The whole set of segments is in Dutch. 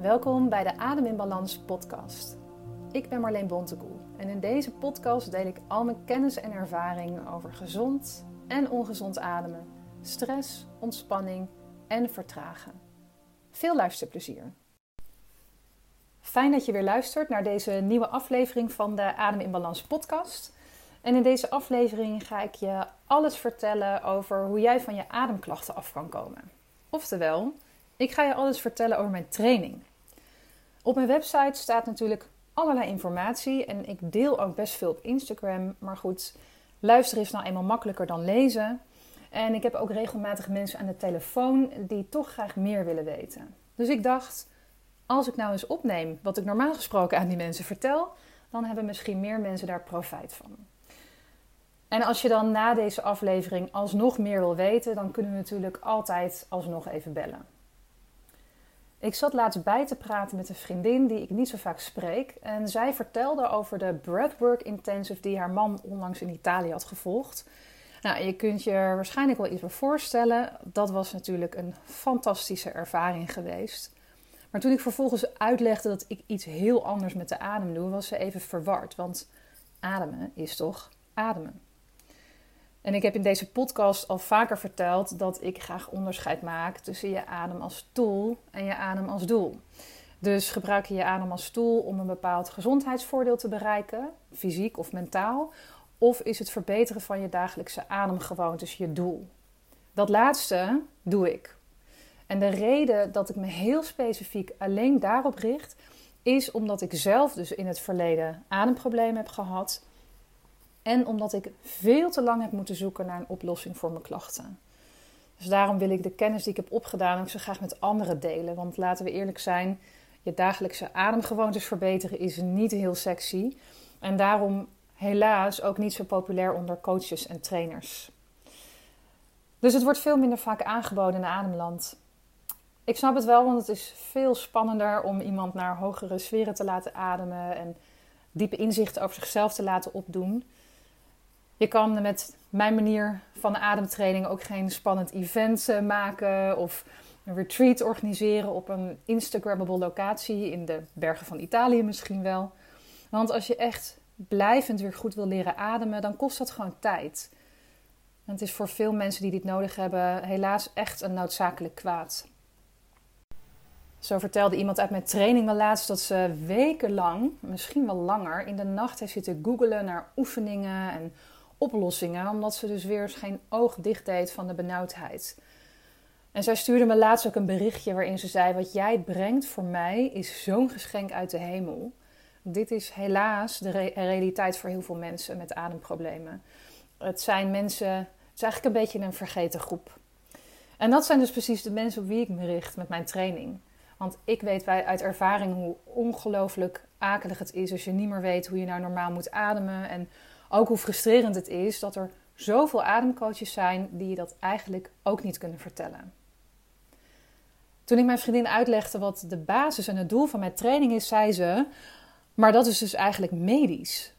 Welkom bij de Adem in Balans podcast. Ik ben Marleen Bontekoe en in deze podcast deel ik al mijn kennis en ervaring over gezond en ongezond ademen, stress, ontspanning en vertragen. Veel luisterplezier. Fijn dat je weer luistert naar deze nieuwe aflevering van de Adem in Balans podcast. En in deze aflevering ga ik je alles vertellen over hoe jij van je ademklachten af kan komen. Oftewel, ik ga je alles vertellen over mijn training. Op mijn website staat natuurlijk allerlei informatie en ik deel ook best veel op Instagram. Maar goed, luisteren is nou eenmaal makkelijker dan lezen. En ik heb ook regelmatig mensen aan de telefoon die toch graag meer willen weten. Dus ik dacht, als ik nou eens opneem wat ik normaal gesproken aan die mensen vertel, dan hebben misschien meer mensen daar profijt van. En als je dan na deze aflevering alsnog meer wil weten, dan kunnen we natuurlijk altijd alsnog even bellen. Ik zat laatst bij te praten met een vriendin die ik niet zo vaak spreek. En zij vertelde over de Breathwork Intensive die haar man onlangs in Italië had gevolgd. Nou, je kunt je er waarschijnlijk wel iets bij voorstellen. Dat was natuurlijk een fantastische ervaring geweest. Maar toen ik vervolgens uitlegde dat ik iets heel anders met de adem doe, was ze even verward. Want ademen is toch ademen. En ik heb in deze podcast al vaker verteld dat ik graag onderscheid maak tussen je adem als tool en je adem als doel. Dus gebruik je je adem als tool om een bepaald gezondheidsvoordeel te bereiken, fysiek of mentaal, of is het verbeteren van je dagelijkse ademgewoontes je doel? Dat laatste doe ik. En de reden dat ik me heel specifiek alleen daarop richt, is omdat ik zelf dus in het verleden ademproblemen heb gehad en omdat ik veel te lang heb moeten zoeken naar een oplossing voor mijn klachten. Dus daarom wil ik de kennis die ik heb opgedaan ook zo graag met anderen delen. Want laten we eerlijk zijn, je dagelijkse ademgewoontes verbeteren is niet heel sexy. En daarom helaas ook niet zo populair onder coaches en trainers. Dus het wordt veel minder vaak aangeboden in Ademland. Ik snap het wel, want het is veel spannender om iemand naar hogere sferen te laten ademen en diepe inzichten over zichzelf te laten opdoen. Je kan met mijn manier van ademtraining ook geen spannend event eh, maken of een retreat organiseren op een Instagrammable locatie in de bergen van Italië misschien wel. Want als je echt blijvend weer goed wil leren ademen, dan kost dat gewoon tijd. En het is voor veel mensen die dit nodig hebben helaas echt een noodzakelijk kwaad. Zo vertelde iemand uit mijn training me laatst dat ze wekenlang, misschien wel langer, in de nacht heeft zitten googelen naar oefeningen en oplossingen, omdat ze dus weer geen oog dicht deed van de benauwdheid. En zij stuurde me laatst ook een berichtje waarin ze zei: Wat jij brengt voor mij is zo'n geschenk uit de hemel. Dit is helaas de realiteit voor heel veel mensen met ademproblemen. Het zijn mensen, het is eigenlijk een beetje een vergeten groep. En dat zijn dus precies de mensen op wie ik me richt met mijn training. Want ik weet uit ervaring hoe ongelooflijk akelig het is als je niet meer weet hoe je nou normaal moet ademen. En ook hoe frustrerend het is dat er zoveel ademcoaches zijn die je dat eigenlijk ook niet kunnen vertellen. Toen ik mijn vriendin uitlegde wat de basis en het doel van mijn training is, zei ze: Maar dat is dus eigenlijk medisch.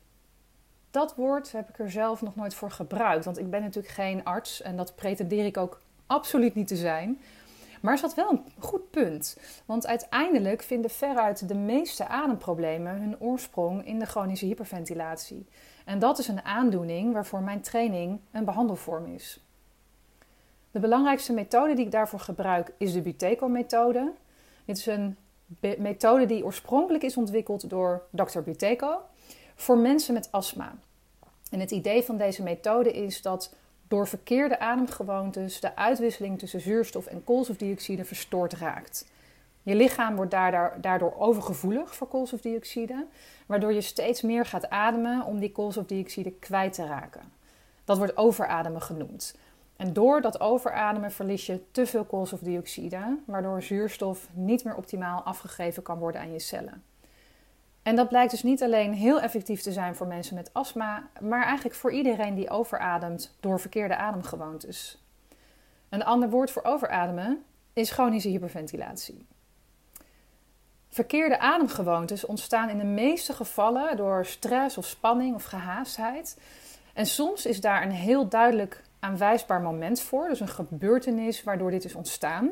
Dat woord heb ik er zelf nog nooit voor gebruikt, want ik ben natuurlijk geen arts en dat pretendeer ik ook absoluut niet te zijn. Maar er zat wel een goed punt. Want uiteindelijk vinden veruit de meeste ademproblemen hun oorsprong in de chronische hyperventilatie. En dat is een aandoening waarvoor mijn training een behandelvorm is. De belangrijkste methode die ik daarvoor gebruik is de Buteco-methode. Dit is een methode die oorspronkelijk is ontwikkeld door Dr. Buteco voor mensen met astma. En het idee van deze methode is dat door verkeerde ademgewoontes de uitwisseling tussen zuurstof en koolstofdioxide verstoord raakt. Je lichaam wordt daardoor overgevoelig voor koolstofdioxide, waardoor je steeds meer gaat ademen om die koolstofdioxide kwijt te raken. Dat wordt overademen genoemd. En door dat overademen verlies je te veel koolstofdioxide, waardoor zuurstof niet meer optimaal afgegeven kan worden aan je cellen. En dat blijkt dus niet alleen heel effectief te zijn voor mensen met astma, maar eigenlijk voor iedereen die overademt door verkeerde ademgewoontes. Een ander woord voor overademen is chronische hyperventilatie. Verkeerde ademgewoontes ontstaan in de meeste gevallen door stress of spanning of gehaastheid. En soms is daar een heel duidelijk aanwijsbaar moment voor, dus een gebeurtenis waardoor dit is ontstaan.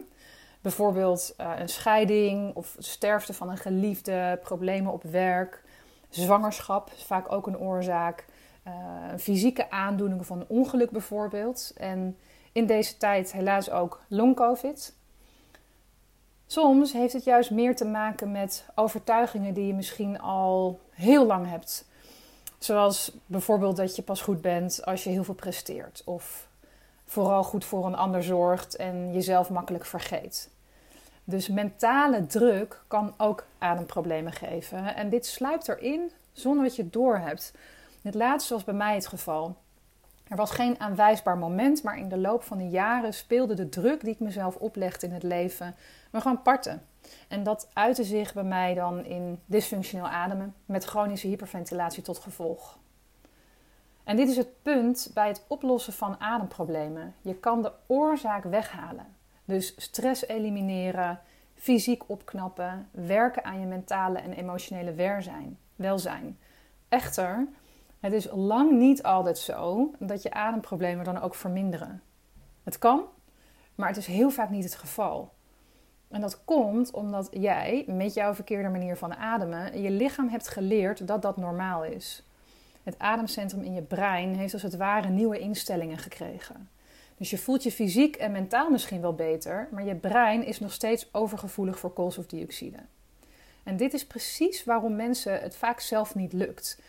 Bijvoorbeeld uh, een scheiding of sterfte van een geliefde, problemen op werk, zwangerschap is vaak ook een oorzaak, uh, een fysieke aandoening van een ongeluk bijvoorbeeld. En in deze tijd helaas ook long-covid. Soms heeft het juist meer te maken met overtuigingen die je misschien al heel lang hebt. Zoals bijvoorbeeld dat je pas goed bent als je heel veel presteert. Of vooral goed voor een ander zorgt en jezelf makkelijk vergeet. Dus mentale druk kan ook ademproblemen geven. En dit sluipt erin zonder dat je het doorhebt. Het laatste was bij mij het geval. Er was geen aanwijsbaar moment, maar in de loop van de jaren speelde de druk die ik mezelf oplegde in het leven me gewoon parten. En dat uitte zich bij mij dan in dysfunctioneel ademen met chronische hyperventilatie tot gevolg. En dit is het punt bij het oplossen van ademproblemen. Je kan de oorzaak weghalen. Dus stress elimineren, fysiek opknappen, werken aan je mentale en emotionele welzijn. Echter, het is lang niet altijd zo dat je ademproblemen dan ook verminderen. Het kan, maar het is heel vaak niet het geval. En dat komt omdat jij met jouw verkeerde manier van ademen je lichaam hebt geleerd dat dat normaal is. Het ademcentrum in je brein heeft als het ware nieuwe instellingen gekregen. Dus je voelt je fysiek en mentaal misschien wel beter, maar je brein is nog steeds overgevoelig voor koolstofdioxide. En dit is precies waarom mensen het vaak zelf niet lukt.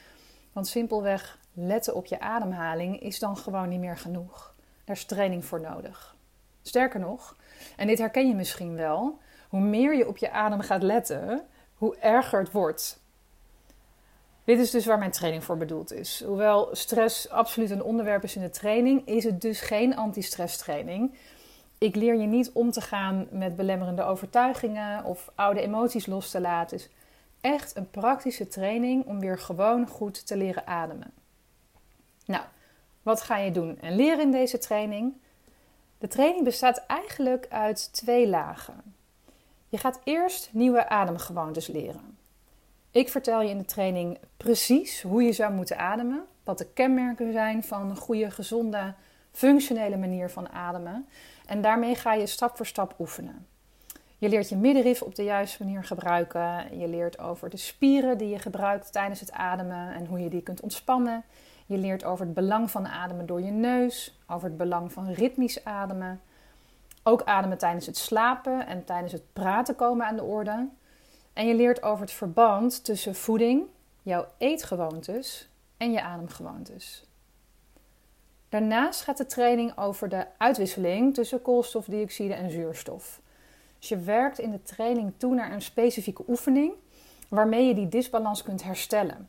Want simpelweg letten op je ademhaling is dan gewoon niet meer genoeg. Daar is training voor nodig. Sterker nog, en dit herken je misschien wel, hoe meer je op je adem gaat letten, hoe erger het wordt. Dit is dus waar mijn training voor bedoeld is. Hoewel stress absoluut een onderwerp is in de training, is het dus geen anti-stress training. Ik leer je niet om te gaan met belemmerende overtuigingen of oude emoties los te laten. Is echt een praktische training om weer gewoon goed te leren ademen. Nou, wat ga je doen en leren in deze training? De training bestaat eigenlijk uit twee lagen. Je gaat eerst nieuwe ademgewoontes leren. Ik vertel je in de training precies hoe je zou moeten ademen, wat de kenmerken zijn van een goede, gezonde, functionele manier van ademen. En daarmee ga je stap voor stap oefenen. Je leert je middenrif op de juiste manier gebruiken. Je leert over de spieren die je gebruikt tijdens het ademen en hoe je die kunt ontspannen. Je leert over het belang van ademen door je neus, over het belang van ritmisch ademen. Ook ademen tijdens het slapen en tijdens het praten komen aan de orde. En je leert over het verband tussen voeding, jouw eetgewoontes en je ademgewoontes. Daarnaast gaat de training over de uitwisseling tussen koolstofdioxide en zuurstof. Dus je werkt in de training toe naar een specifieke oefening waarmee je die disbalans kunt herstellen.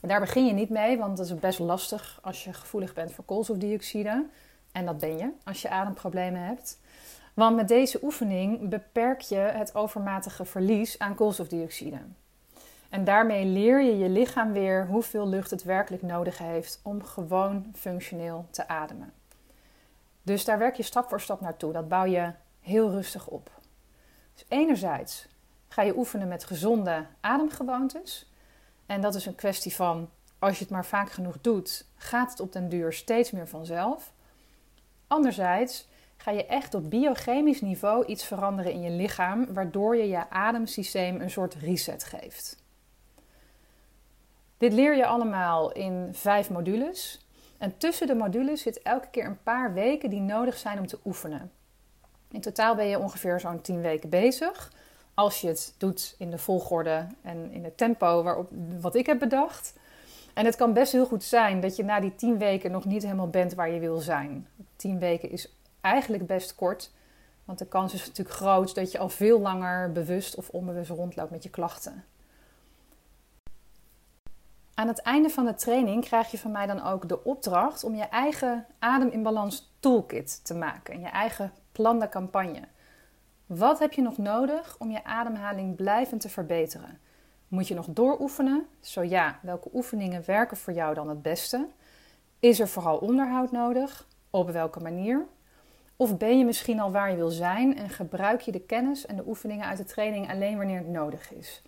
daar begin je niet mee, want dat is best lastig als je gevoelig bent voor koolstofdioxide. En dat ben je als je ademproblemen hebt. Want met deze oefening beperk je het overmatige verlies aan koolstofdioxide. En daarmee leer je je lichaam weer hoeveel lucht het werkelijk nodig heeft om gewoon functioneel te ademen. Dus daar werk je stap voor stap naartoe. Dat bouw je heel rustig op. Dus enerzijds ga je oefenen met gezonde ademgewoontes. En dat is een kwestie van, als je het maar vaak genoeg doet, gaat het op den duur steeds meer vanzelf. Anderzijds ga je echt op biochemisch niveau iets veranderen in je lichaam, waardoor je je ademsysteem een soort reset geeft. Dit leer je allemaal in vijf modules. En tussen de modules zit elke keer een paar weken die nodig zijn om te oefenen. In totaal ben je ongeveer zo'n 10 weken bezig. Als je het doet in de volgorde en in het tempo waarop, wat ik heb bedacht. En het kan best heel goed zijn dat je na die 10 weken nog niet helemaal bent waar je wil zijn. 10 weken is eigenlijk best kort. Want de kans is natuurlijk groot dat je al veel langer bewust of onbewust rondloopt met je klachten. Aan het einde van de training krijg je van mij dan ook de opdracht om je eigen adem in balans toolkit te maken. Je eigen plan de campagne. Wat heb je nog nodig om je ademhaling blijvend te verbeteren? Moet je nog dooroefenen? Zo ja, welke oefeningen werken voor jou dan het beste? Is er vooral onderhoud nodig? Op welke manier? Of ben je misschien al waar je wil zijn en gebruik je de kennis en de oefeningen uit de training alleen wanneer het nodig is?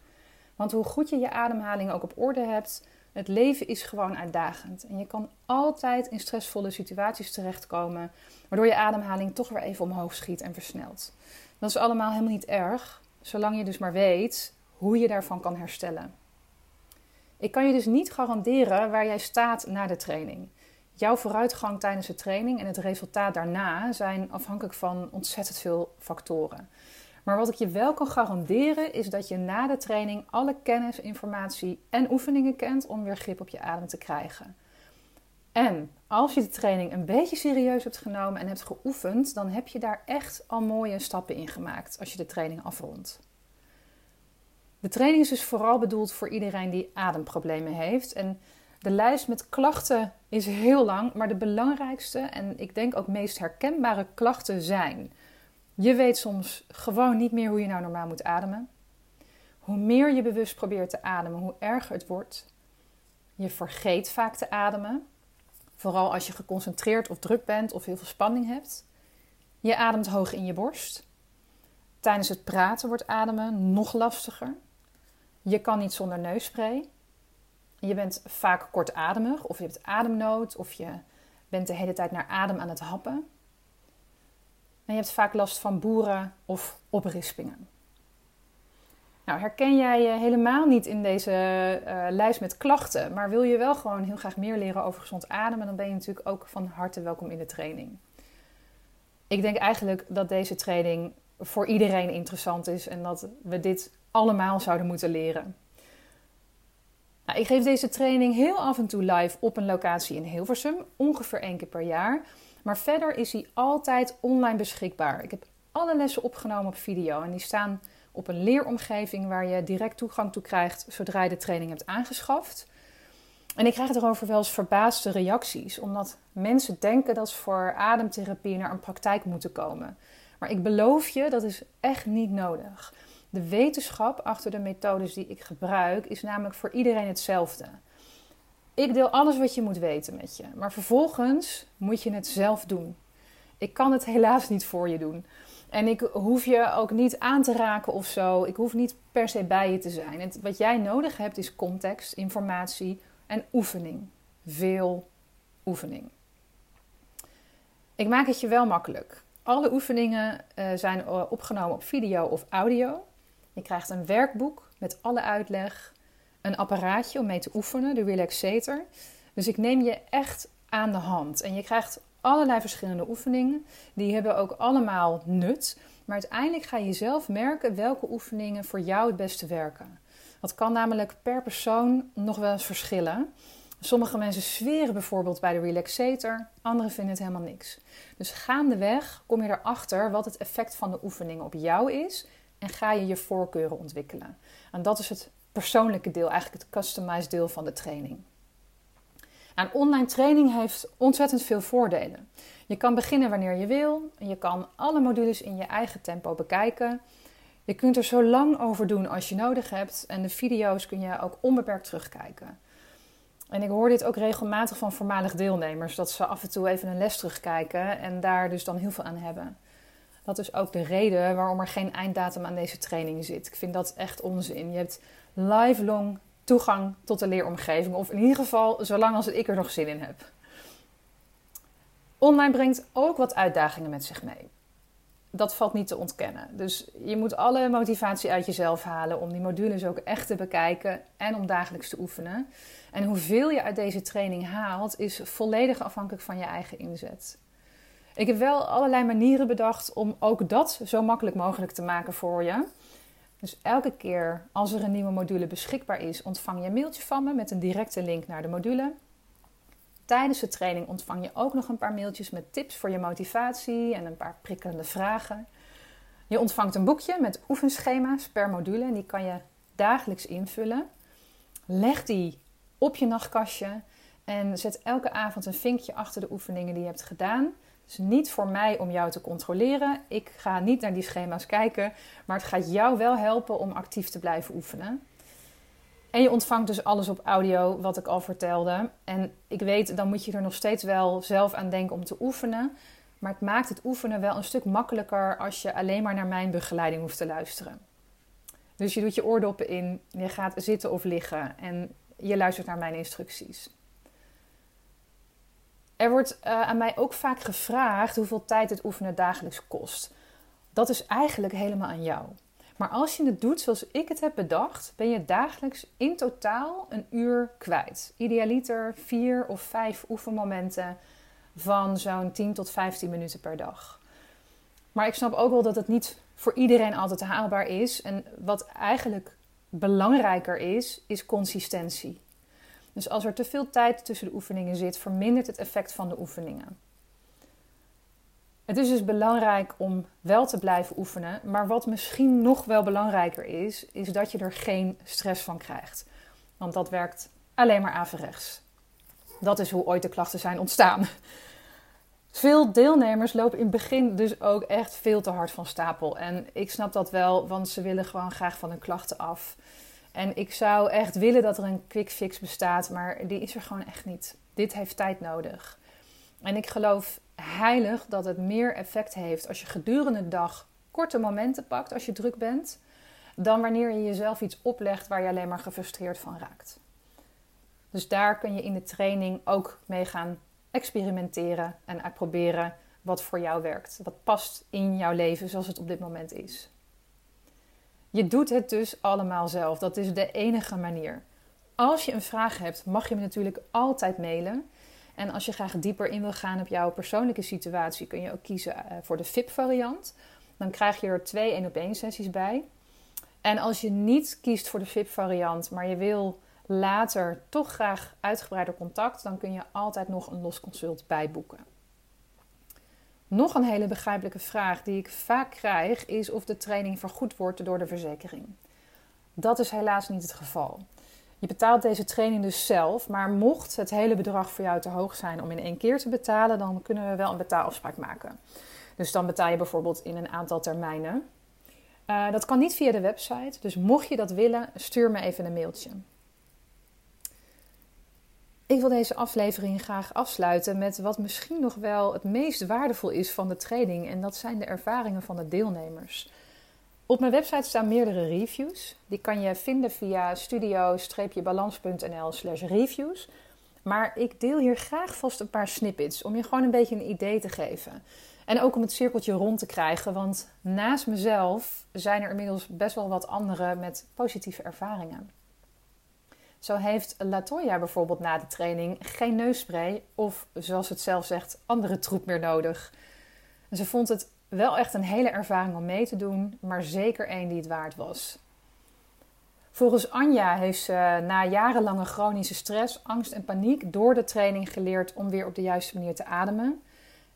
Want hoe goed je je ademhaling ook op orde hebt, Het leven is gewoon uitdagend en je kan altijd in stressvolle situaties terechtkomen, waardoor je ademhaling toch weer even omhoog schiet en versnelt. Dat is allemaal helemaal niet erg, zolang je dus maar weet hoe je daarvan kan herstellen. Ik kan je dus niet garanderen waar jij staat na de training. Jouw vooruitgang tijdens de training en het resultaat daarna zijn afhankelijk van ontzettend veel factoren. Maar wat ik je wel kan garanderen is dat je na de training alle kennis, informatie en oefeningen kent om weer grip op je adem te krijgen. En als je de training een beetje serieus hebt genomen en hebt geoefend, dan heb je daar echt al mooie stappen in gemaakt als je de training afrondt. De training is dus vooral bedoeld voor iedereen die ademproblemen heeft. En de lijst met klachten is heel lang, maar de belangrijkste en ik denk ook meest herkenbare klachten zijn je weet soms gewoon niet meer hoe je nou normaal moet ademen. Hoe meer je bewust probeert te ademen, hoe erger het wordt. Je vergeet vaak te ademen, vooral als je geconcentreerd of druk bent of heel veel spanning hebt. Je ademt hoog in je borst. Tijdens het praten wordt ademen nog lastiger. Je kan niet zonder neusspray. Je bent vaak kortademig of je hebt ademnood of je bent de hele tijd naar adem aan het happen. En je hebt vaak last van boeren of oprispingen. Nou, herken jij je helemaal niet in deze uh, lijst met klachten, maar wil je wel gewoon heel graag meer leren over gezond ademen, dan ben je natuurlijk ook van harte welkom in de training. Ik denk eigenlijk dat deze training voor iedereen interessant is en dat we dit allemaal zouden moeten leren. Nou, ik geef deze training heel af en toe live op een locatie in Hilversum, ongeveer één keer per jaar. Maar verder is hij altijd online beschikbaar. Ik heb alle lessen opgenomen op video en die staan op een leeromgeving waar je direct toegang toe krijgt zodra je de training hebt aangeschaft. En ik krijg erover wel eens verbaasde reacties, omdat mensen denken dat ze voor ademtherapie naar een praktijk moeten komen. Maar ik beloof je, dat is echt niet nodig. De wetenschap achter de methodes die ik gebruik is namelijk voor iedereen hetzelfde. Ik deel alles wat je moet weten met je, maar vervolgens moet je het zelf doen. Ik kan het helaas niet voor je doen. En ik hoef je ook niet aan te raken of zo. Ik hoef niet per se bij je te zijn. Het, wat jij nodig hebt is context, informatie en oefening. Veel oefening. Ik maak het je wel makkelijk. Alle oefeningen uh, zijn opgenomen op video of audio. Je krijgt een werkboek met alle uitleg een apparaatje om mee te oefenen, de Relaxator. Dus ik neem je echt aan de hand. En je krijgt allerlei verschillende oefeningen. Die hebben ook allemaal nut. Maar uiteindelijk ga je zelf merken welke oefeningen voor jou het beste werken. Dat kan namelijk per persoon nog wel eens verschillen. Sommige mensen zweren bijvoorbeeld bij de relaxator, anderen vinden het helemaal niks. Dus gaandeweg kom je erachter wat het effect van de oefeningen op jou is en ga je je voorkeuren ontwikkelen. En dat is het persoonlijke deel, eigenlijk het customized deel van de training. Nou, een online training heeft ontzettend veel voordelen. Je kan beginnen wanneer je wil. Je kan alle modules in je eigen tempo bekijken. Je kunt er zo lang over doen als je nodig hebt. En de video's kun je ook onbeperkt terugkijken. En ik hoor dit ook regelmatig van voormalig deelnemers, dat ze af en toe even een les terugkijken en daar dus dan heel veel aan hebben. Dat is ook de reden waarom er geen einddatum aan deze training zit. Ik vind dat echt onzin. Je hebt lifelong toegang tot de leeromgeving. Of in ieder geval zolang als ik er nog zin in heb. Online brengt ook wat uitdagingen met zich mee. Dat valt niet te ontkennen. Dus je moet alle motivatie uit jezelf halen om die modules ook echt te bekijken en om dagelijks te oefenen. En hoeveel je uit deze training haalt, is volledig afhankelijk van je eigen inzet. Ik heb wel allerlei manieren bedacht om ook dat zo makkelijk mogelijk te maken voor je. Dus elke keer als er een nieuwe module beschikbaar is, ontvang je een mailtje van me met een directe link naar de module. Tijdens de training ontvang je ook nog een paar mailtjes met tips voor je motivatie en een paar prikkelende vragen. Je ontvangt een boekje met oefenschema's per module en die kan je dagelijks invullen. Leg die op je nachtkastje en zet elke avond een vinkje achter de oefeningen die je hebt gedaan is niet voor mij om jou te controleren. Ik ga niet naar die schema's kijken, maar het gaat jou wel helpen om actief te blijven oefenen. En je ontvangt dus alles op audio, wat ik al vertelde. En ik weet, dan moet je er nog steeds wel zelf aan denken om te oefenen. Maar het maakt het oefenen wel een stuk makkelijker als je alleen maar naar mijn begeleiding hoeft te luisteren. Dus je doet je oordoppen in, je gaat zitten of liggen. En je luistert naar mijn instructies. Er wordt uh, aan mij ook vaak gevraagd hoeveel tijd het oefenen dagelijks kost. Dat is eigenlijk helemaal aan jou. Maar als je het doet zoals ik het heb bedacht, ben je dagelijks in totaal een uur kwijt. Idealiter vier of vijf oefenmomenten van zo'n 10 tot 15 minuten per dag. Maar ik snap ook wel dat het niet voor iedereen altijd haalbaar is. En wat eigenlijk belangrijker is, is consistentie. Dus als er te veel tijd tussen de oefeningen zit, vermindert het effect van de oefeningen. Het is dus belangrijk om wel te blijven oefenen. Maar wat misschien nog wel belangrijker is, is dat je er geen stress van krijgt. Want dat werkt alleen maar averechts. Dat is hoe ooit de klachten zijn ontstaan. Veel deelnemers lopen in het begin dus ook echt veel te hard van stapel. En ik snap dat wel, want ze willen gewoon graag van hun klachten af. En ik zou echt willen dat er een quick fix bestaat, maar die is er gewoon echt niet. Dit heeft tijd nodig. En ik geloof heilig dat het meer effect heeft als je gedurende de dag korte momenten pakt als je druk bent, dan wanneer je jezelf iets oplegt waar je alleen maar gefrustreerd van raakt. Dus daar kun je in de training ook mee gaan experimenteren en uitproberen wat voor jou werkt. Wat past in jouw leven zoals het op dit moment is. Je doet het dus allemaal zelf. Dat is de enige manier. Als je een vraag hebt, mag je me natuurlijk altijd mailen. En als je graag dieper in wil gaan op jouw persoonlijke situatie, kun je ook kiezen eh, voor de VIP-variant. Dan krijg je er twee 1 op 1 sessies bij. En als je niet kiest voor de VIP-variant, maar je wil later toch graag uitgebreider contact, dan kun je altijd nog een los consult bijboeken. Nog een hele begrijpelijke vraag die ik vaak krijg is of de training vergoed wordt door de verzekering. Dat is helaas niet het geval. Je betaalt deze training dus zelf, maar mocht het hele bedrag voor jou te hoog zijn om in één keer te betalen, dan kunnen we wel een betaalafspraak maken. Dus dan betaal je bijvoorbeeld in een aantal termijnen. Uh, dat kan niet via de website, dus mocht je dat willen, stuur me even een mailtje. Ik wil deze aflevering graag afsluiten met wat misschien nog wel het meest waardevol is van de training, en dat zijn de ervaringen van de deelnemers. Op mijn website staan meerdere reviews. Die kan je vinden via studio-balans.nl/slash reviews. Maar ik deel hier graag vast een paar snippets om je gewoon een beetje een idee te geven. En ook om het cirkeltje rond te krijgen, want naast mezelf zijn er inmiddels best wel wat anderen met positieve ervaringen. Zo heeft Latoya bijvoorbeeld na de training geen neusspray of, zoals het zelf zegt, andere troep meer nodig. Ze vond het wel echt een hele ervaring om mee te doen, maar zeker één die het waard was. Volgens Anja heeft ze na jarenlange chronische stress, angst en paniek door de training geleerd om weer op de juiste manier te ademen.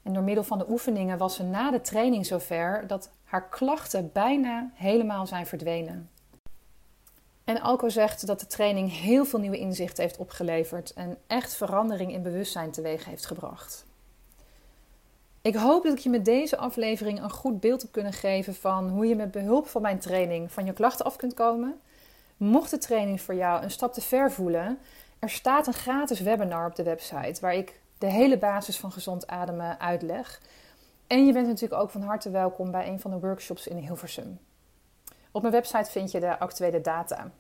En door middel van de oefeningen was ze na de training zover dat haar klachten bijna helemaal zijn verdwenen. En Alco zegt dat de training heel veel nieuwe inzichten heeft opgeleverd en echt verandering in bewustzijn teweeg heeft gebracht. Ik hoop dat ik je met deze aflevering een goed beeld heb kunnen geven van hoe je met behulp van mijn training van je klachten af kunt komen. Mocht de training voor jou een stap te ver voelen, er staat een gratis webinar op de website waar ik de hele basis van gezond ademen uitleg. En je bent natuurlijk ook van harte welkom bij een van de workshops in Hilversum. Op mijn website vind je de actuele data.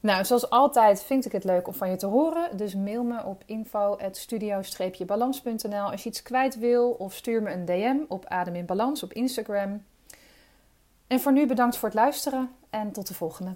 Nou, zoals altijd vind ik het leuk om van je te horen. Dus mail me op info.studio-balans.nl als je iets kwijt wil. Of stuur me een DM op Adem in Balans op Instagram. En voor nu bedankt voor het luisteren en tot de volgende.